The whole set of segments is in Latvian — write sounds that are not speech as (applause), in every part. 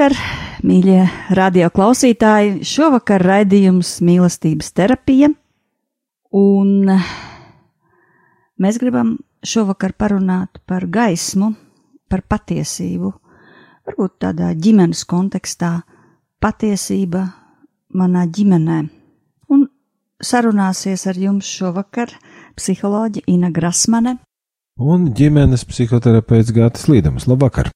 Labvakar, mīļie radio klausītāji! Šovakar raidījums mīlestības terapija, un mēs gribam šovakar parunāt par gaismu, par patiesību, varbūt tādā ģimenes kontekstā, patiesība manā ģimenē. Un sarunāsies ar jums šovakar psiholoģi Ina Grasmane un ģimenes psihoterapeits Gātis Līdams. Labvakar!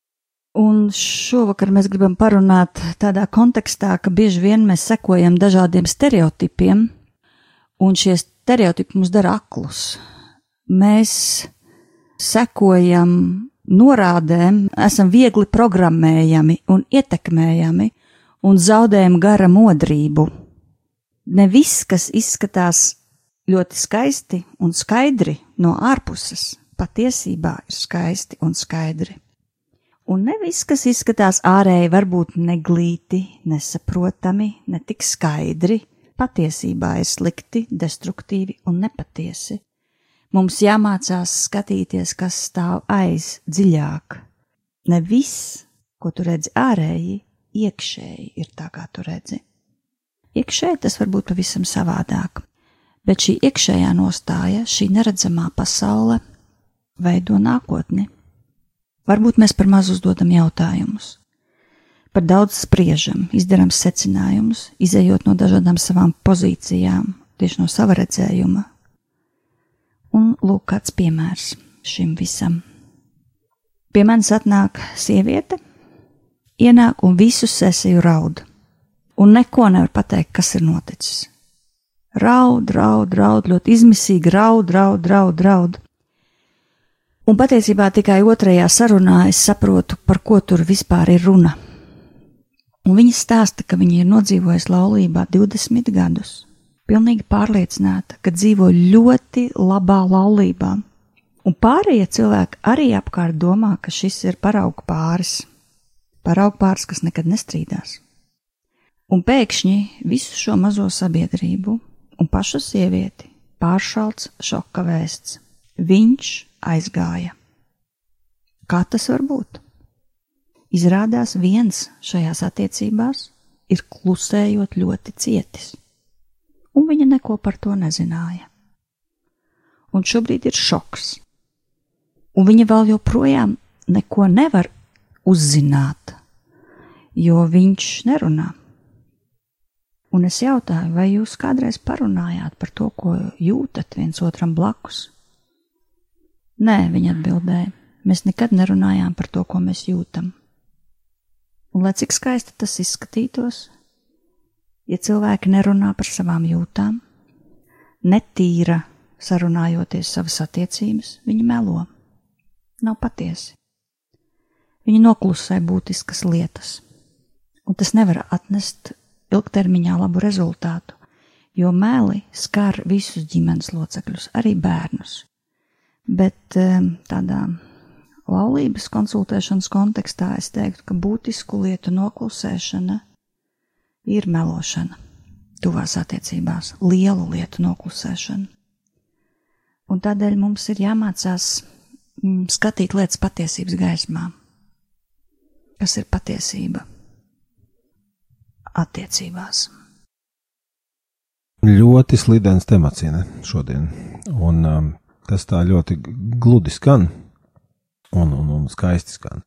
Un šovakar mēs gribam parunāt tādā kontekstā, ka bieži vien mēs sekojam dažādiem stereotipiem, un šie stereotipi mums dara aklus. Mēs sekojam norādēm, esam viegli programmējami un ietekmējami, un zaudējam gara modrību. Ne viss, kas izskatās ļoti skaisti un skaidri no ārpuses, patiesībā ir skaisti un skaidri. Un ne viss, kas izskatās ārēji, varbūt neglīti, nesaprotami, ne tik skaidri, patiesībā ir slikti, destruktīvi un nepatiesi. Mums jāmācās skatīties, kas stāv aiz dziļāk. Ne viss, ko tu redzi ārēji, iekšēji ir tā, kā tu redzi. Iekšēji tas var būt pavisam savādāk, bet šī iekšējā nostāja, šī neredzamā pasaule veido nākotni. Varbūt mēs par maz uzdodam jautājumus, par daudz spriežam, izdarām secinājumus, izējot no dažādām savām pozīcijām, tieši no sava redzējuma. Un lūk, kāds piemērs šim visam. Pie manis atnāk sieviete, ienāk un visu sesiju raud, un neko nevar pateikt, kas ir noticis. Raud, raud, raud, ļoti izmisīgi raud, raud, raud, raud. Un patiesībā tikai otrajā sarunā es saprotu, par ko tur vispār ir runa. Un viņa stāsta, ka viņa ir nodzīvojusi laulībā 20 gadus, pilnīgi pārliecināta, ka dzīvo ļoti labā laulībā. Un pārējie cilvēki arī apkārt domā, ka šis ir paraugu pāris, paraugu pāris, kas nekad nestrīdās. Un pēkšņi visu šo mazo sabiedrību un pašu sievieti pāršalts šoka vēsts. Viņš aizgāja. Kā tas var būt? Izrādās viens šajās attiecībās ir klusējot ļoti cietis, un viņa neko par to nezināja. Un šobrīd ir šoks, un viņa vēl joprojām neko nevar uzzināt, jo viņš nerunā. Un es jautāju, vai jūs kādreiz parunājāt par to, ko jūtat viens otram blakus? Nē, viņa atbildēja, mēs nekad nerunājām par to, ko mēs jūtam. Un lai cik skaisti tas izskatītos, ja cilvēki nerunā par savām jūtām, netīra sarunājoties savas attiecības, viņi melo. Nav patiesi. Viņi noklusē būtiskas lietas, un tas nevar atnest ilgtermiņā labu rezultātu, jo meli skar visus ģimenes locekļus, arī bērnus bet tādā laulības konsultēšanas kontekstā es teiktu, ka būtisku lietu noklusēšana ir melošana tuvās attiecībās, lielu lietu noklusēšana. Un tādēļ mums ir jāmācās mm, skatīt lietas patiesības gaismā. Kas ir patiesība attiecībās? Ļoti slidens temats šodien. Un um, tas tā ļoti gludi skan un, un, un skaisti skan.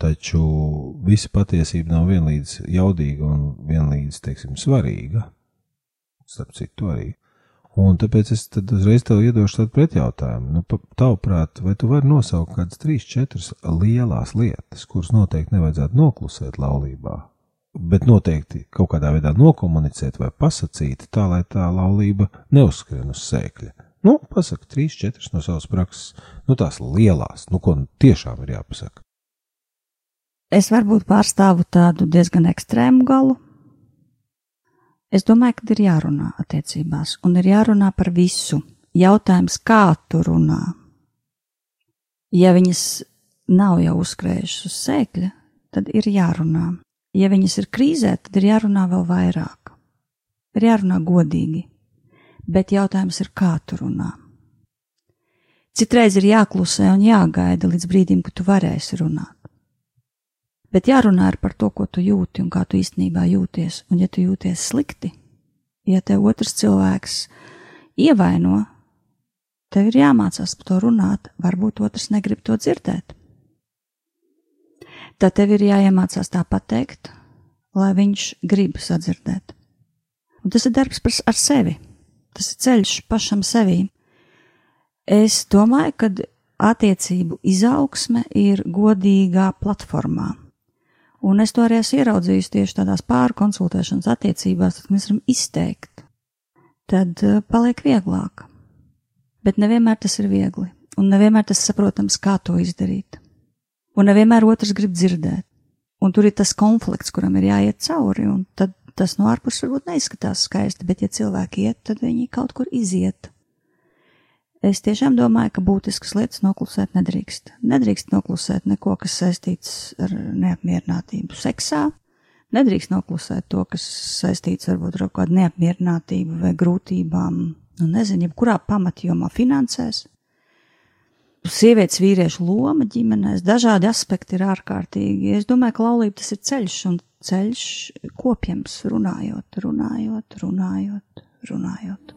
Taču visa patiesība nav vienlīdz jaudīga un vienlīdz, teiksim, svarīga. Starp citu, arī. Un tāpēc es uzreiz tev iedošu tādu pretjautājumu. Nu, tavuprāt, vai tu vari nosaukt kādas trīs, četras lielās lietas, kuras noteikti nevajadzētu noklusēt laulībā, bet noteikti kaut kādā veidā nokomunicēt vai pasakīt, tā lai tā laulība neuzskrien uz sēkļa? Nu, pasaka trīs, četras no savas prakses, nu tās lielās, nu ko tiešām ir jāpasaka. Es varbūt pārstāvu tādu diezgan ekstrēmu galu, Es domāju, ka ir jārunā attiecībās, un ir jārunā par visu. Jautājums, kā tu runā? Ja viņas nav jau uzkrējušas uz sēkļa, tad ir jārunā. Ja viņas ir krīzē, tad ir jārunā vēl vairāk. Ir jārunā godīgi, bet jautājums ir, kā tu runā. Citreiz ir jāklusē un jāgaida līdz brīdim, kad tu varēsi runāt. Bet jārunā ir par to, ko tu jūti un kā tu īstenībā jūties. Un ja tu jūties slikti, ja tev otrs cilvēks ievaino, tev ir jāmācās par to runāt, varbūt otrs negrib to dzirdēt. Tad tev ir jāiemācās tā pateikt, lai viņš grib sadzirdēt. Un tas ir darbs ar sevi. Tas ir ceļš pašam sevī. Es domāju, ka attiecību izaugsme ir godīgā platformā. Un es to arī esmu ieraudzījis tieši tādās pārkonsultēšanas attiecībās, kad mēs varam izteikt. Tad uh, paliek vieglāk. Bet nevienmēr tas ir viegli, un nevienmēr tas saprotams, kā to izdarīt. Un nevienmēr otrs grib dzirdēt. Un tur ir tas konflikts, kuram ir jāiet cauri, un tad tas no ārpuses varbūt neizskatās skaisti, bet ja cilvēki iet, tad viņi kaut kur iziet. Es tiešām domāju, ka būtiskas lietas noklusēt nedrīkst. Nedrīkst noklusēt neko, kas saistīts ar neapmierinātību seksā. Nedrīkst noklusēt to, kas saistīts varbūt ar kādu neapmierinātību vai grūtībām, nu nezinu, jebkurā pamatjomā finansēs. Sievietes vīriešu loma ģimenēs, dažādi aspekti ir ārkārtīgi. Es domāju, ka laulība tas ir ceļš un ceļš kopjams runājot, runājot, runājot, runājot.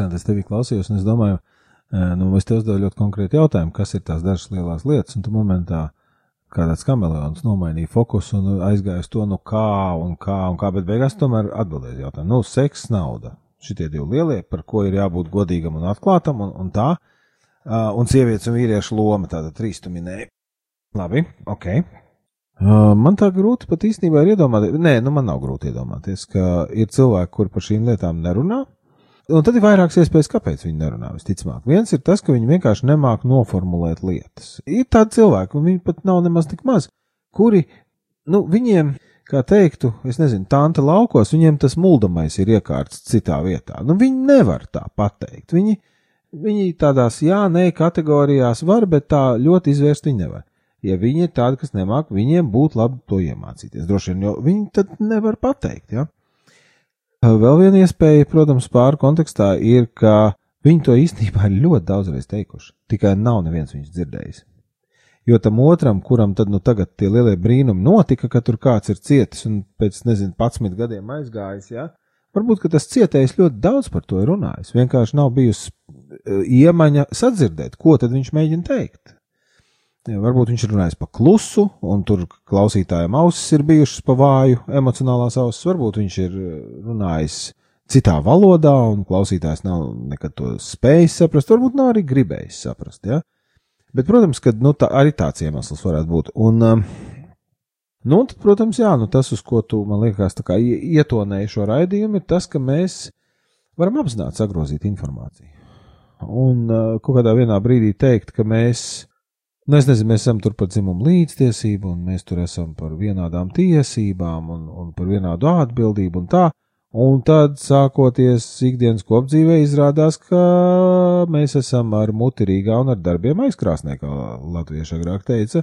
Interesanti, es tevi klausījos, un es domāju, nu, es tev uzdevu ļoti konkrēti jautājumu, kas ir tās dažas lielās lietas, un tu momentā kā tāds kameleons nomainīja fokusu un aizgāja uz to, nu kā un kā un kā, bet beigās tomēr atbildēja jautājumu. Nu, seks, nauda. Šitie divi lielie, par ko ir jābūt godīgam un atklātam un, un tā. Uh, un sievietes un vīriešu loma, tāda trīs tu minēji. Labi, ok. Uh, man tā grūti pat īstenībā ir iedomāties, nē, nu man nav grūti iedomāties, ka ir cilvēki, kuri par šīm lietām nerunā. Un tad ir vairākas iespējas, kāpēc viņi nerunā. Visticamāk, viens ir tas, ka viņi vienkārši nemāk noformulēt lietas. Ir tādi cilvēki, un viņi pat nav nemaz tik maz, kuri, nu, viņiem, kā teiktu, es nezinu, tanta laukos, viņiem tas muldamais ir iekārts citā vietā. Nu, viņi nevar tā pateikt. Viņi, viņi tādās jā, nē kategorijās var, bet tā ļoti izvērst viņi nevar ja viņi ir tādi, kas nemāk, viņiem būtu labi to iemācīties. Droši vien, jo viņi tad nevar pateikt. Ja? Vēl viena iespēja, protams, pāri kontekstā ir, ka viņi to īstenībā ir ļoti daudzreiz teikuši, tikai nav neviens viņus dzirdējis. Jo tam otram, kuram tad nu tagad tie lielie brīnumi notika, ka tur kāds ir cietis un pēc, nezinu, 11 gadiem aizgājis, ja? Varbūt, tas cietējs ļoti daudz par to runājis. Vienkārši nav bijusi iemaņa sadzirdēt, ko tad viņš mēģina teikt. Varbūt viņš ir runājis pa klusu, un tur klausītājiem ausis ir bijušas pa vāju, emocionālās ausis. Varbūt viņš ir eh, runājis citā valodā, un klausītājs nav nekad to spējis saprast. Varbūt nav arī gribējis saprast. Ja? Bet, protams, ka nu, tā, arī tāds iemesls varētu būt. Un, um, nu, tad, protams, jā, nu, tas, uz ko tu man liekas, ietonēji šo raidījumu, ir tas, ka mēs varam apzināti sagrozīt informāciju. Un uh, kaut kādā brīdī teikt, ka mēs Nu, es nezinu, mēs esam tur par dzimumu līdztiesību, un mēs tur esam par vienādām tiesībām un, un par vienādu atbildību un tā. Un tad, sākoties ikdienas kopdzīvē, izrādās, ka mēs esam ar mutirīgā un ar darbiem aizkrāsnē, kā latvieši agrāk teica.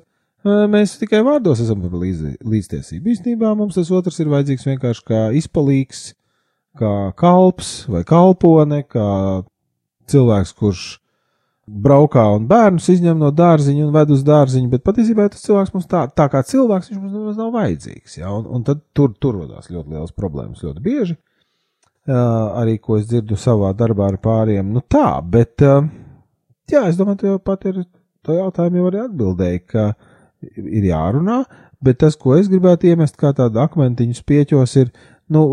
Mēs tikai vārdos esam par līdz, līdztiesību. Īstenībā mums tas otrs ir vajadzīgs vienkārši kā izpalīgs, kā kalps vai kalpone, kā cilvēks, kurš braukā un bērnus izņem no dārziņa un ved uz dārziņu, bet patiesībā tas cilvēks mums tā, tā kā cilvēks, viņš mums nemaz nav vajadzīgs. Ja? Un, un tad tur, tur rodās ļoti liels problēmas ļoti bieži. Uh, arī ko es dzirdu savā darbā ar pāriem. Nu tā, bet, uh, jā, es domāju, tu jau pat ir to jautājumu jau arī atbildēji, ka ir jārunā, bet tas, ko es gribētu iemest kā tādu akmentiņu spieķos, ir, nu,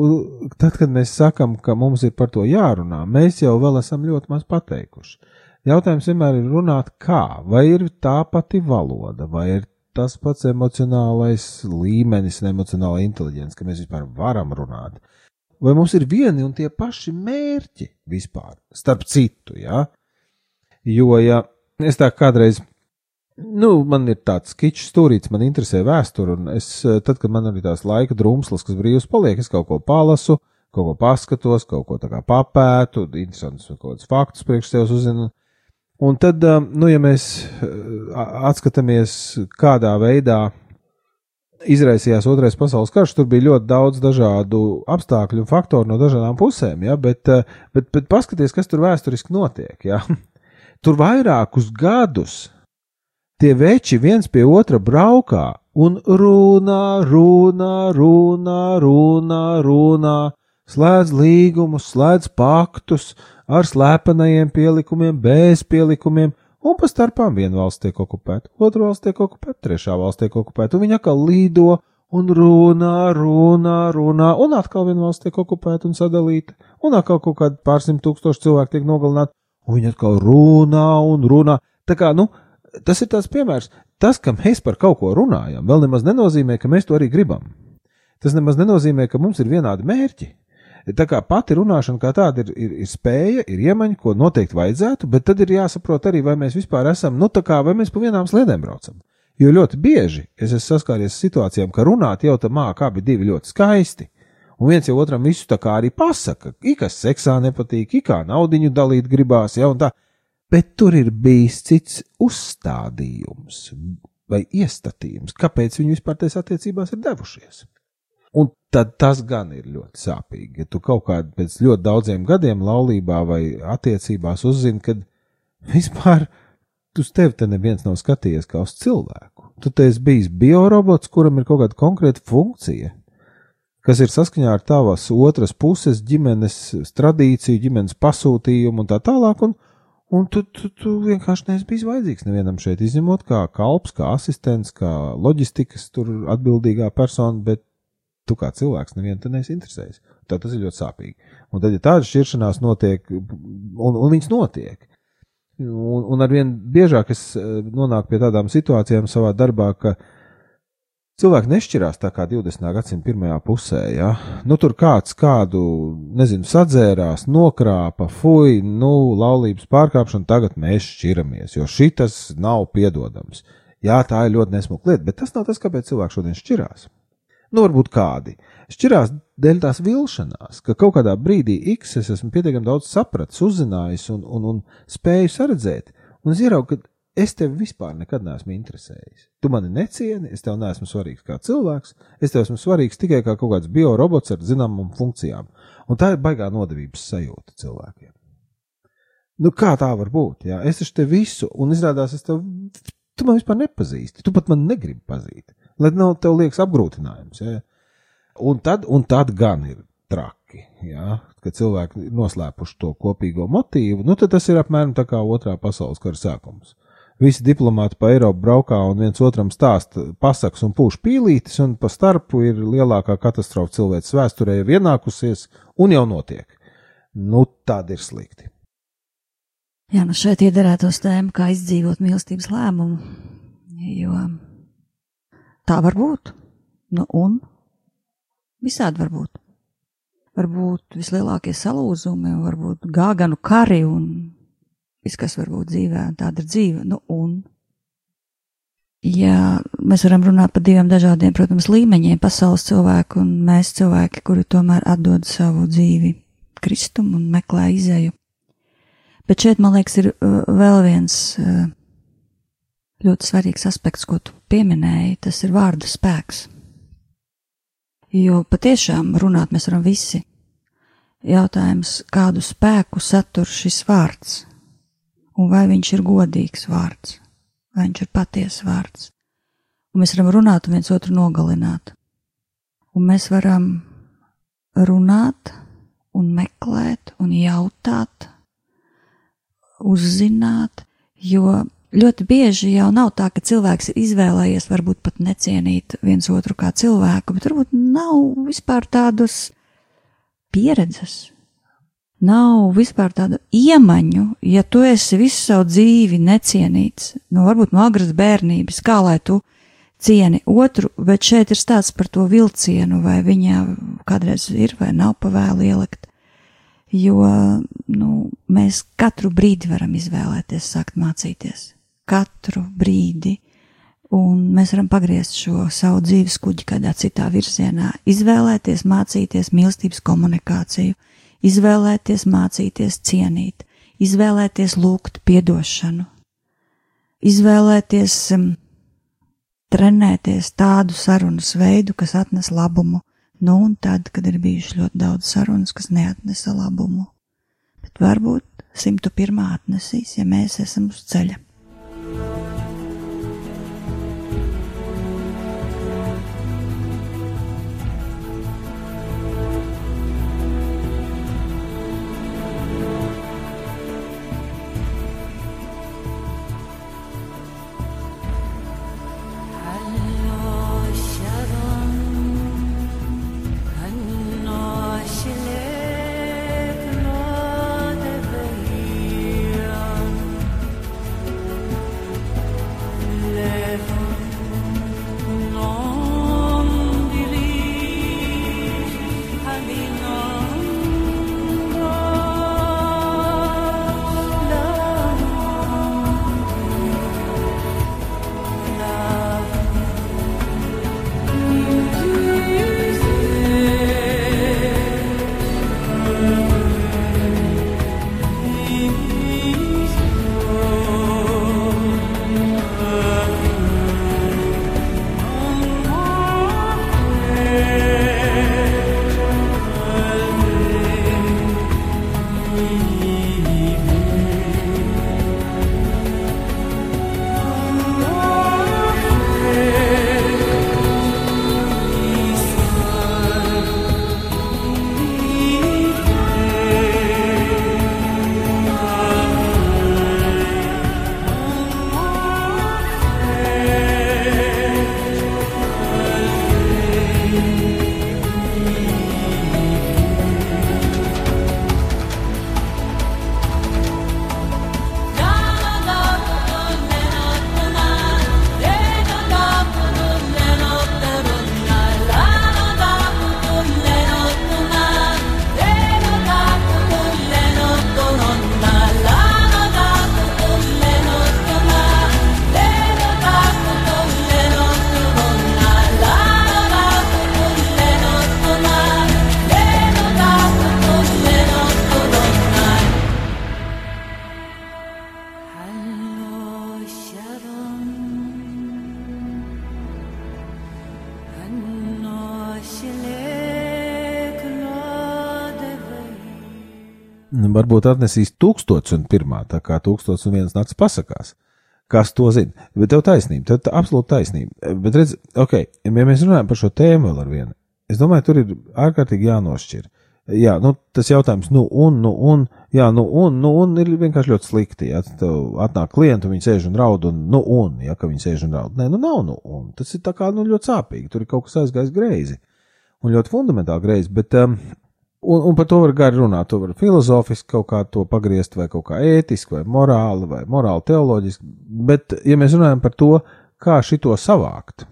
tad, kad mēs sakam, ka mums ir par to jārunā, mēs jau vēl esam ļoti maz pateikuši. Jautājums vienmēr ir runāt kā, vai ir tā pati valoda, vai ir tas pats emocionālais līmenis un emocionāla inteliģence, ka mēs vispār varam runāt. Vai mums ir vieni un tie paši mērķi vispār, starp citu? Ja? Jo, ja es tā kādreiz, nu, man ir tāds skičs stūrīts, man interesē vēsture, un es, tad, kad man ir tās laika drumslas, kas brīvs paliek, es kaut ko palasu, kaut ko paskatos, kaut ko tā kā papētu, interesants kaut kādus faktus priekš sevis uzzinu, Un tad, nu, ja mēs atskatāmies, kādā veidā izraisījās Otrais pasaules karš, tur bija ļoti daudz dažādu apstākļu un faktoru no dažādām pusēm, ja? bet, bet, bet paskaties, kas tur vēsturiski notiek. Ja? (laughs) Tur vairākus gadus tie veči viens pie otra braukā un runā, runā, runā, runā, runā, slēdz līgumus, slēdz paktus, ar slēpenajiem pielikumiem, bez pielikumiem, un pa starpām viena valsts tiek okupēta, otra valsts tiek okupēta, trešā valsts tiek okupēta, un viņa atkal lido un runā, runā, runā, un atkal viena valsts tiek okupēta un sadalīta, un atkal kaut kādi pārsimt tūkstoši cilvēku tiek nogalināti, un viņi atkal runā un runā. Tā kā, nu, tas ir tāds piemērs. Tas, ka mēs par kaut ko runājam, vēl nemaz nenozīmē, ka mēs to arī gribam. Tas nemaz nenozīmē, ka mums ir vienādi mērķi. Tā kā pati runāšana kā tāda ir, ir, ir spēja, ir iemaņa, ko noteikti vajadzētu, bet tad ir jāsaprot arī, vai mēs vispār esam, nu tā kā, vai mēs pa vienām sliedēm braucam. Jo ļoti bieži es esmu saskāries ar situācijām, ka runāt jau tā mākā abi divi ļoti skaisti. Un viens jau otram visu tā kā arī pasaka, ikas seksā nepatīk, ikā naudiņu dalīt gribās, ja un tā. Bet tur ir bijis cits uzstādījums vai iestatījums, kāpēc viņi vispār tajās attiecībās ir devušies. Un tad tas gan ir ļoti sāpīgi. Ja tu kaut kādā pēc ļoti daudziem gadiem laulībā vai attiecībās uzzini, ka vispār uz tevi te neviens nav skatījies kā uz cilvēku. Tu te esi bijis biorobots, kuram ir kaut kāda konkrēta funkcija, kas ir saskaņā ar tavas otras puses ģimenes tradīciju, ģimenes pasūtījumu un tā tālāk. Un, Un tu, tu, tu vienkārši neesi bijis vajadzīgs nevienam šeit, izņemot kā kalps, kā asistents, kā loģistikas atbildīgā persona, bet tu kā cilvēks nevienu te neesi interesējis. Tad tas ir ļoti sāpīgi. Un tad, ja tāda šķiršanās notiek, un, un viņas notiek, un, un arvien biežāk es eh, nonāku pie tādām situācijām savā darbā, ka Cilvēki nešķirās tā kā 20. gadsimta pirmajā pusē. Ja? Nu, tur kāds kādu, nezinu, sadzērās, nokrāpa, fuj, nu, laulības pārkāpšana, tagad mēs šķiramies, jo šitas nav piedodams. Jā, tā ir ļoti nesmuka lieta, bet tas nav tas, kāpēc cilvēki šodien šķirās. Nu, varbūt kādi. Šķirās dēļ tās vilšanās, ka kaut kādā brīdī X es esmu pietiekami daudz sapratis, uzzinājis un, un, un spēju saredzēt, un es ieraugu, ka es tevi vispār nekad neesmu interesējis. Tu mani necieni, es tev neesmu svarīgs kā cilvēks, es tev esmu svarīgs tikai kā kaut kāds biorobots ar zināmām funkcijām. Un tā ir baigā nodevības sajūta cilvēkiem. Nu, kā tā var būt? Jā? Es taču te visu, un izrādās, es tev, tu man vispār nepazīsti, tu pat man negribi pazīt, lai nav tev liekas apgrūtinājums. Jā? Un tad, un tad gan ir traki, jā? kad cilvēki noslēpuši to kopīgo motīvu, nu tad tas ir apmēram tā kā otrā pasaules kara sākums visi diplomāti pa Eiropu braukā un viens otram stāsta pasakas un pūš pīlītes, un pa starpu ir lielākā katastrofa cilvēces vēsturē jau ienākusies un jau notiek. Nu, tāda ir slikti. Jā, nu šeit iederētos tēma, kā izdzīvot mīlestības lēmumu, jo tā var būt. Nu, un visādi var būt. Varbūt vislielākie salūzumi, varbūt gāganu kari un viss, kas var būt dzīvē, tāda ir dzīve. Nu, un, ja mēs varam runāt par diviem dažādiem, protams, līmeņiem - pasaules cilvēku un mēs cilvēki, kuri tomēr atdod savu dzīvi Kristumu un meklē izēju. Bet šeit, man liekas, ir uh, vēl viens uh, ļoti svarīgs aspekts, ko tu pieminēji, tas ir vārda spēks. Jo patiešām runāt mēs varam visi. Jautājums, kādu spēku satur šis vārds? un vai viņš ir godīgs vārds, vai viņš ir patiesa vārds. Un mēs varam runāt un viens otru nogalināt. Un mēs varam runāt un meklēt un jautāt, uzzināt, jo ļoti bieži jau nav tā, ka cilvēks ir izvēlējies varbūt pat necienīt viens otru kā cilvēku, bet varbūt nav vispār tādas pieredzes, nav vispār tādu iemaņu, ja tu esi visu savu dzīvi necienīts, nu varbūt no agras bērnības, kā lai tu cieni otru, bet šeit ir stāsts par to vilcienu, vai viņa kādreiz ir vai nav pavēlu ielikt, jo, nu, mēs katru brīdi varam izvēlēties sākt mācīties. Katru brīdi. Un mēs varam pagriezt šo savu dzīves kuģi kādā citā virzienā, izvēlēties, mācīties mīlestības komunikāciju, izvēlēties mācīties cienīt, izvēlēties lūgt piedošanu, izvēlēties um, trenēties tādu sarunas veidu, kas atnes labumu, nu un tad, kad ir bijuši ļoti daudz sarunas, kas neatnesa labumu. Bet varbūt 101. atnesīs, ja mēs esam uz ceļa. Bye. Varbūt atnesīs tūkstots un pirmā, tā kā tūkstots un viens nakts pasakās. Kas to zina? Bet tev taisnība, tev tā absolūti taisnība. Bet redz, ok, ja mēs runājam par šo tēmu vēl ar vienu, es domāju, tur ir ārkārtīgi jānošķir. Jā, nu, tas jautājums, nu, un, nu, un, jā, nu, un, nu, un ir vienkārši ļoti slikti. Ja tev atnāk klienti, viņi sēž un raud, un, nu, un, ja, ka viņi sēž un raud. Nē, nu, nav, nu, un. Tas ir tā kā, nu, ļoti sāpīgi. Tur ir kaut kas aizgājis greizi. Un ļoti fundamentāli greizi, bet, um, un, un par to var gari runāt. To var filozofiski kaut kā to pagriezt, vai kaut kā ētiski, vai morāli, vai morāli teoloģiski. Bet, ja mēs runājam par to, kā šito savākt,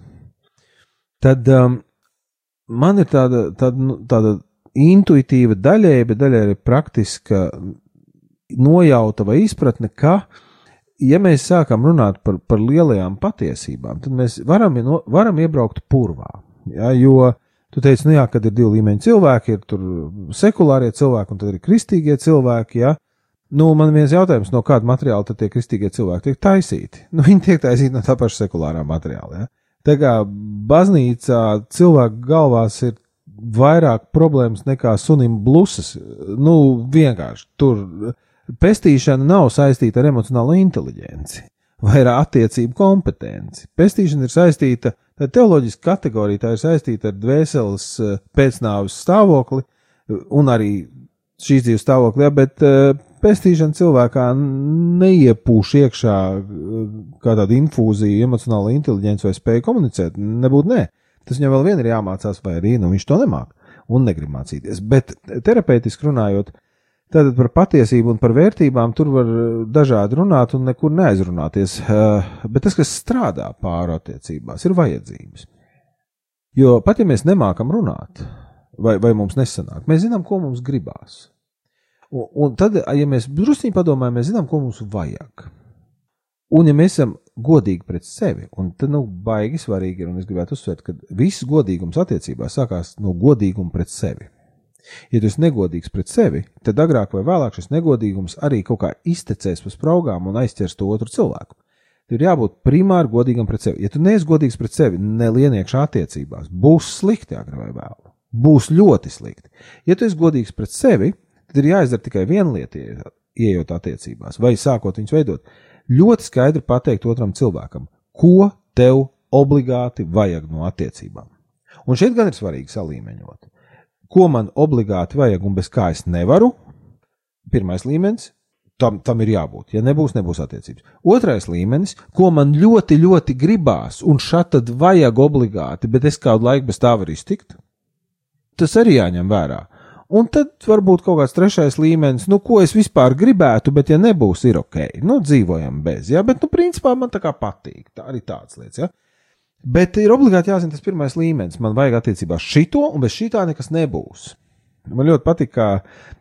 tad um, man ir tāda, tāda, nu, tāda intuitīva daļēji, bet daļai arī praktiska nojauta vai izpratne, ka, ja mēs sākam runāt par, par lielajām patiesībām, tad mēs varam, varam iebraukt purvā. Ja, jo tu teici, nu jā, kad ir divi līmeņi cilvēki, ir tur sekulārie cilvēki un tad ir kristīgie cilvēki. Ja. Nu, man viens jautājums, no kāda materiāla tad tie kristīgie cilvēki tiek taisīti? (laughs) Nu, viņi tiek taisīti no tā paša sekulārā materiāla. Ja. Tā kā baznīcā cilvēku galvās ir vairāk problēmas nekā sunim blusas. Nu, vienkārši tur pestīšana nav saistīta ar emocionālo inteligenci vai ar attiecību kompetenci. Pestīšana ir saistīta, tā teoloģiska kategorija, tā ir saistīta ar dvēseles eh, pēcnāvus stāvokli un arī šīs dzīves stāvokli, ja, bet uh, pestīšana cilvēkā neiepūš iekšā kā tāda infūzija, emocionāla inteligence vai spēja komunicēt. Nebūtu nē. Tas viņam vēl vien ir jāmācās, vai arī nu, viņš to nemāk un negrib mācīties. Bet terapeitiski runājot, tātad par patiesību un par vērtībām tur var dažādi runāt un nekur neaizrunāties. Eh, bet tas, kas strādā pāri attiecībās, ir vajadzības. Jo pat ja mēs nemākam runāt, vai, vai mums nesanāk, mēs zinām, ko mums gribās. Un, un tad, ja mēs druskuļi padomājam, mēs zinām, ko mums vajag. Un, ja mēs esam godīgi pret sevi, un tad, nu, baigi svarīgi ir, un es gribētu uzsvērt, ka viss godīgums attiecībās sākās no godīguma pret sevi. Ja tu esi negodīgs pret sevi, tad agrāk vai vēlāk šis negodīgums arī kaut kā iztecēs pa spraugām un aizķers to otru cilvēku. Tur ir jābūt primāri godīgam pret sevi. Ja tu neesi godīgs pret sevi, nelieniekšā attiecībās, būs slikti agrāk vai vēlāk. Būs ļoti slikti. Ja tu esi godīgs pret sevi, tad ir jāizdara tikai viena lieta, ieejot attiecībās, vai sākot viņus veidot ļoti skaidri pateikt otram cilvēkam, ko tev obligāti vajag no attiecībām. Un šeit gan ir svarīgi salīmeņot, ko man obligāti vajag un bez kā es nevaru. Pirmais līmenis tam, tam ir jābūt. Ja nebūs, nebūs attiecības. Otrais līmenis, ko man ļoti, ļoti gribās, un šādi tad vajag obligāti, bet es kādu laiku bez tā varu iztikt, tas arī jāņem vērā. Un tad varbūt kaut kāds trešais līmenis, nu, ko es vispār gribētu, bet, ja nebūs, ir ok. Nu, dzīvojam bez, ja, bet, nu, principā man tā kā patīk. Tā arī tāds lietas, ja. Bet ir obligāti jāzina tas pirmais līmenis. Man vajag attiecībā šito, un bez šitā nekas nebūs. Man ļoti patīk, kā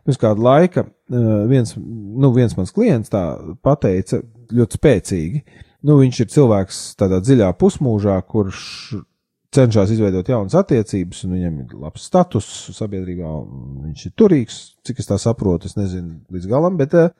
pirms kāda laika eh, viens, nu, viens mans klients tā pateica ļoti spēcīgi. Nu, viņš ir cilvēks tādā dziļā pusmūžā, kurš cenšas izveidot jaunas attiecības, un viņam ir labs status sabiedrībā, un viņš ir turīgs, cik es tā saprotu, es nezinu līdz galam, bet uh,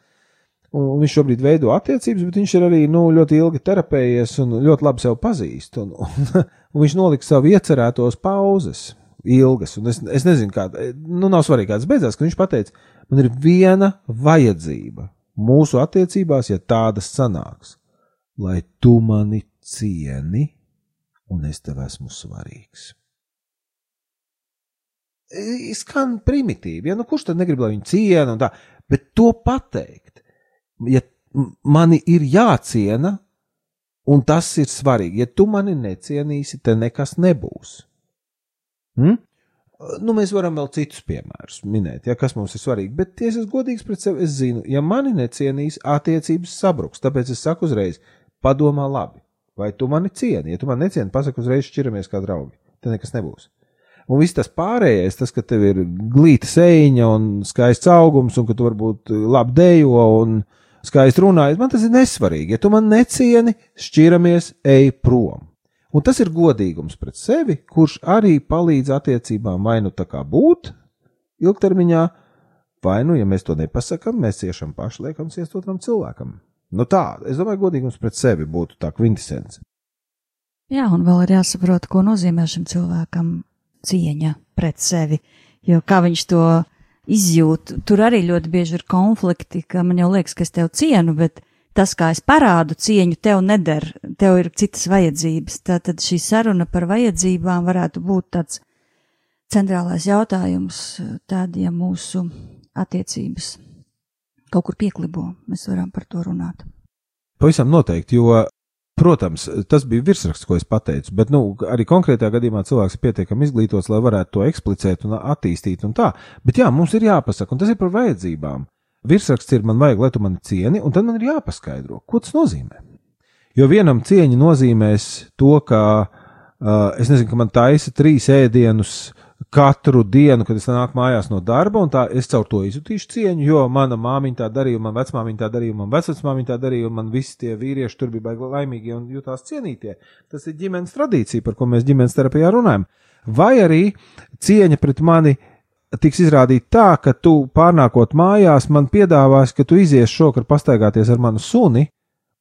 viņš šobrīd veido attiecības, bet viņš ir arī nu, ļoti ilgi terapējies un ļoti labi sev pazīst, un, un, (laughs) un viņš nolika savu iecerētos pauzes. Ilgas, un es, es nezinu, kāda, nu, nav svarīgi, kādas beidzās, ka viņš teica, man ir viena vajadzība mūsu attiecībās, ja tādas sanāks, lai tu mani cieni un es tev esmu svarīgs. Skan primitīvi, ja nu kurš tad negrib, lai viņu ciena un tā, bet to pateikt, ja mani ir jāciena, un tas ir svarīgi, ja tu mani necienīsi, te nekas nebūs. Hmm? Nu, mēs varam vēl citus piemērus minēt, ja, kas mums ir svarīgi, bet, ja es godīgs pret sevi, es zinu, ja mani necienīs, attiecības sabruks. Tāpēc es saku uzreiz, padomā labi. Vai tu mani cieni? Ja tu mani necieni, pasaki uzreiz šķiramies kā draugi. Te nekas nebūs. Un viss tas pārējais, tas, ka tev ir glīta sēņa un skaists augums, un ka tu varbūt labi dejo un skaisti runāji, man tas ir nesvarīgi. Ja tu man necieni, šķiramies, ej prom. Un tas ir godīgums pret sevi, kurš arī palīdz attiecībām vai nu tā kā būt ilgtermiņā, vai nu, ja mēs to nepasakām, mēs ciešam paši, liekam ciest otram cilvēkam. Nu tā, es domāju, godīgums pret sevi būtu tā kvintessence. Jā, un vēl ir jāsaprot, ko nozīmē šim cilvēkam cieņa pret sevi. Jo kā viņš to izjūt. Tur arī ļoti bieži ir konflikti, ka man jau liekas, ka es tev cienu, bet tas, kā es parādu cieņu, tev neder, tev ir citas vajadzības. Tātad šī saruna par vajadzībām varētu būt tāds centrālais jautājums, tad, ja mūsu attiecības kaut kur pieklibo, mēs varam par to runāt. Pavisam noteikti, jo, protams, tas bija virsraksts, ko es pateicu, bet, nu, arī konkrētajā gadījumā cilvēks ir pietiekami izglītots, lai varētu to eksplicēt un attīstīt un tā. Bet jā, mums ir jāpasaka, un tas ir par vajadzībām. Virsraksts ir man vajag, lai tu mani cieni, un tad man ir jāpaskaidro, ko tas nozīmē. Jo vienam cieņa nozīmēs to, ka uh, es nezinu, ka man taisa trīs ēdienus katru dienu, kad es nāku mājās no darba, un tā es caur to izjutīšu cieņu, jo mana māmiņa tā darīja, man vecmāmiņa tā darīja, man vecmāmiņa tā darīja, un man visi tie vīrieši tur bija baigi laimīgi un jutās cienītie. Tas ir ģimenes tradīcija, par ko mēs ģimenes terapijā runājam. Vai arī cieņa pret mani tiks izrādīta tā, ka tu pārnākot mājās man piedāvās, ka tu izies šokar pastaigāties ar manu suni,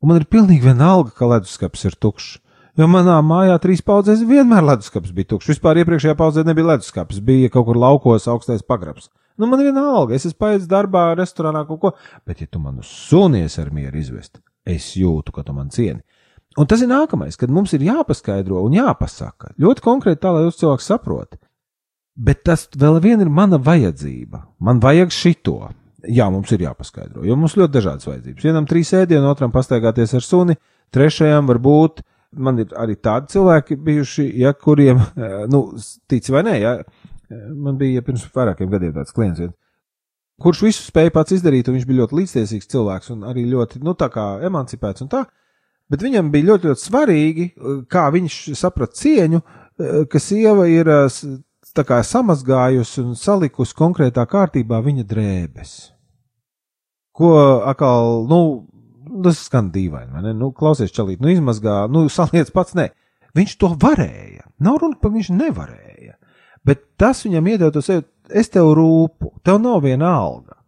un man ir pilnīgi vienalga, ka leduskapis ir tukšs. Jo manā mājā trīs paudzēs vienmēr leduskapis bija tukšs. Vispār iepriekšējā paudzē nebija leduskapis, bija kaut kur laukos augstais pagrabs. Nu, man vienalga, es esmu paiet darbā, restorānā kaut ko, bet ja tu manu sunies ar mieru izvest, es jūtu, ka tu man cieni. Un tas ir nākamais, kad mums ir jāpaskaidro un jāpasaka ļoti konkrēti tā, lai jūs cilvēks saprot. Bet tas vēl vien ir mana vajadzība. Man vajag šito. Jā, mums ir jāpaskaidro, jo mums ļoti dažādas vajadzības. Vienam trīs ēdienu, otram pastaigāties ar suni, trešajam varbūt man ir arī tādi cilvēki bijuši, ja, kuriem, eh, nu, tic vai nē, ja, eh, man bija pirms vairākiem gadiem tāds klients, kurš visu spēja pats izdarīt, un viņš bija ļoti līdztiesīgs cilvēks un arī ļoti, nu, tā kā emancipēts un tā, bet viņam bija ļoti, ļoti svarīgi, eh, kā viņš saprat cieņu, ka sieva ir kā samazgājusi un salikusi konkrētā kārtībā viņa drēbes. Ko atkal, nu, tas skan dīvaini, vai ne? Nu, klausies, čalīt, nu izmazgā, nu saliec pats, nē. Viņš to varēja. Nav runa par viņš nevarēja. Bet tas viņam iedod to sevi, es tev rūpu, tev nav viena alga.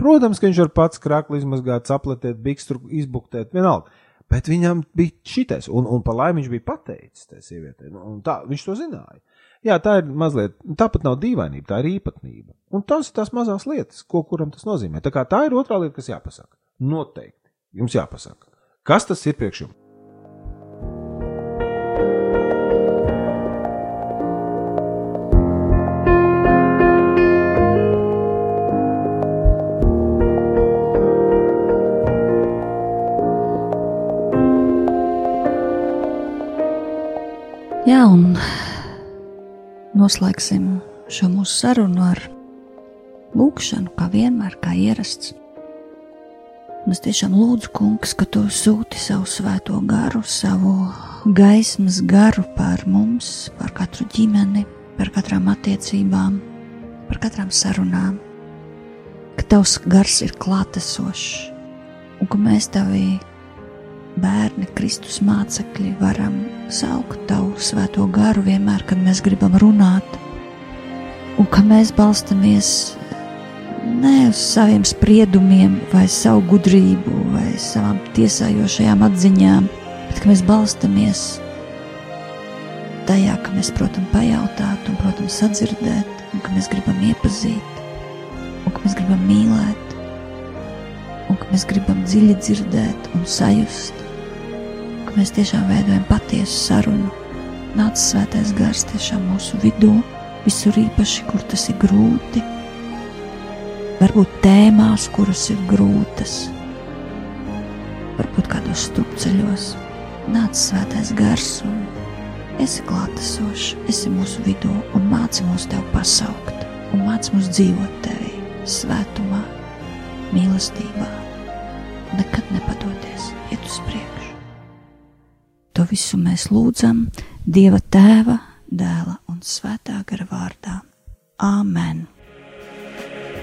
Protams, ka viņš var pats krākli izmazgāt, apletēt, bikstru izbuktēt, vienalga. Bet viņam bija šitais, un, un par laimi viņš bija pateicis tai sievietei. Nu, tā, viņš to zināja. Jā, tā ir mazliet, tāpat nav dīvainība, tā ir īpatnība. Un tas ir tās mazās lietas, ko kuram tas nozīmē. Tā tā ir otrā lieta, kas jāpasaka. Noteikti. Jums jāpasaka, kas tas ir priekš jums? Jā, un noslēgsim šo mūsu sarunu ar lūkšanu, kā vienmēr, kā ierasts. Es tiešām lūdzu, kungs, ka tu sūti savu svēto garu, savu gaismas garu pār mums, pār katru ģimeni, par katrām attiecībām, par katrām sarunām, ka tavs gars ir klātesošs un ka mēs tavi bērni, Kristus mācekļi, varam saukt tavu svēto garu vienmēr, kad mēs gribam runāt, un ka mēs balstamies ne uz saviem spriedumiem, vai savu gudrību, vai savām tiesājošajām atziņām, bet ka mēs balstamies tajā, ka mēs, protams, pajautāt un, protams, sadzirdēt, un ka mēs gribam iepazīt, un ka mēs gribam mīlēt, un ka mēs gribam dziļi dzirdēt un sajust, ka mēs tiešām veidojam patiesu sarunu. Nāc svētais gars tiešām mūsu vidū, visur īpaši, kur tas ir grūti varbūt tēmās, kuras ir grūtas, varbūt kādos strupceļos. Nāc svētais gars un esi klātesošs, esi mūsu vidū un māci mūs tev pasaukt un māci mūs dzīvot tevi svētumā, mīlestībā, nekad nepadoties, iet uz priekšu. To visu mēs lūdzam Dieva Tēva, Dēla un Svētā gara vārdā. Āmen!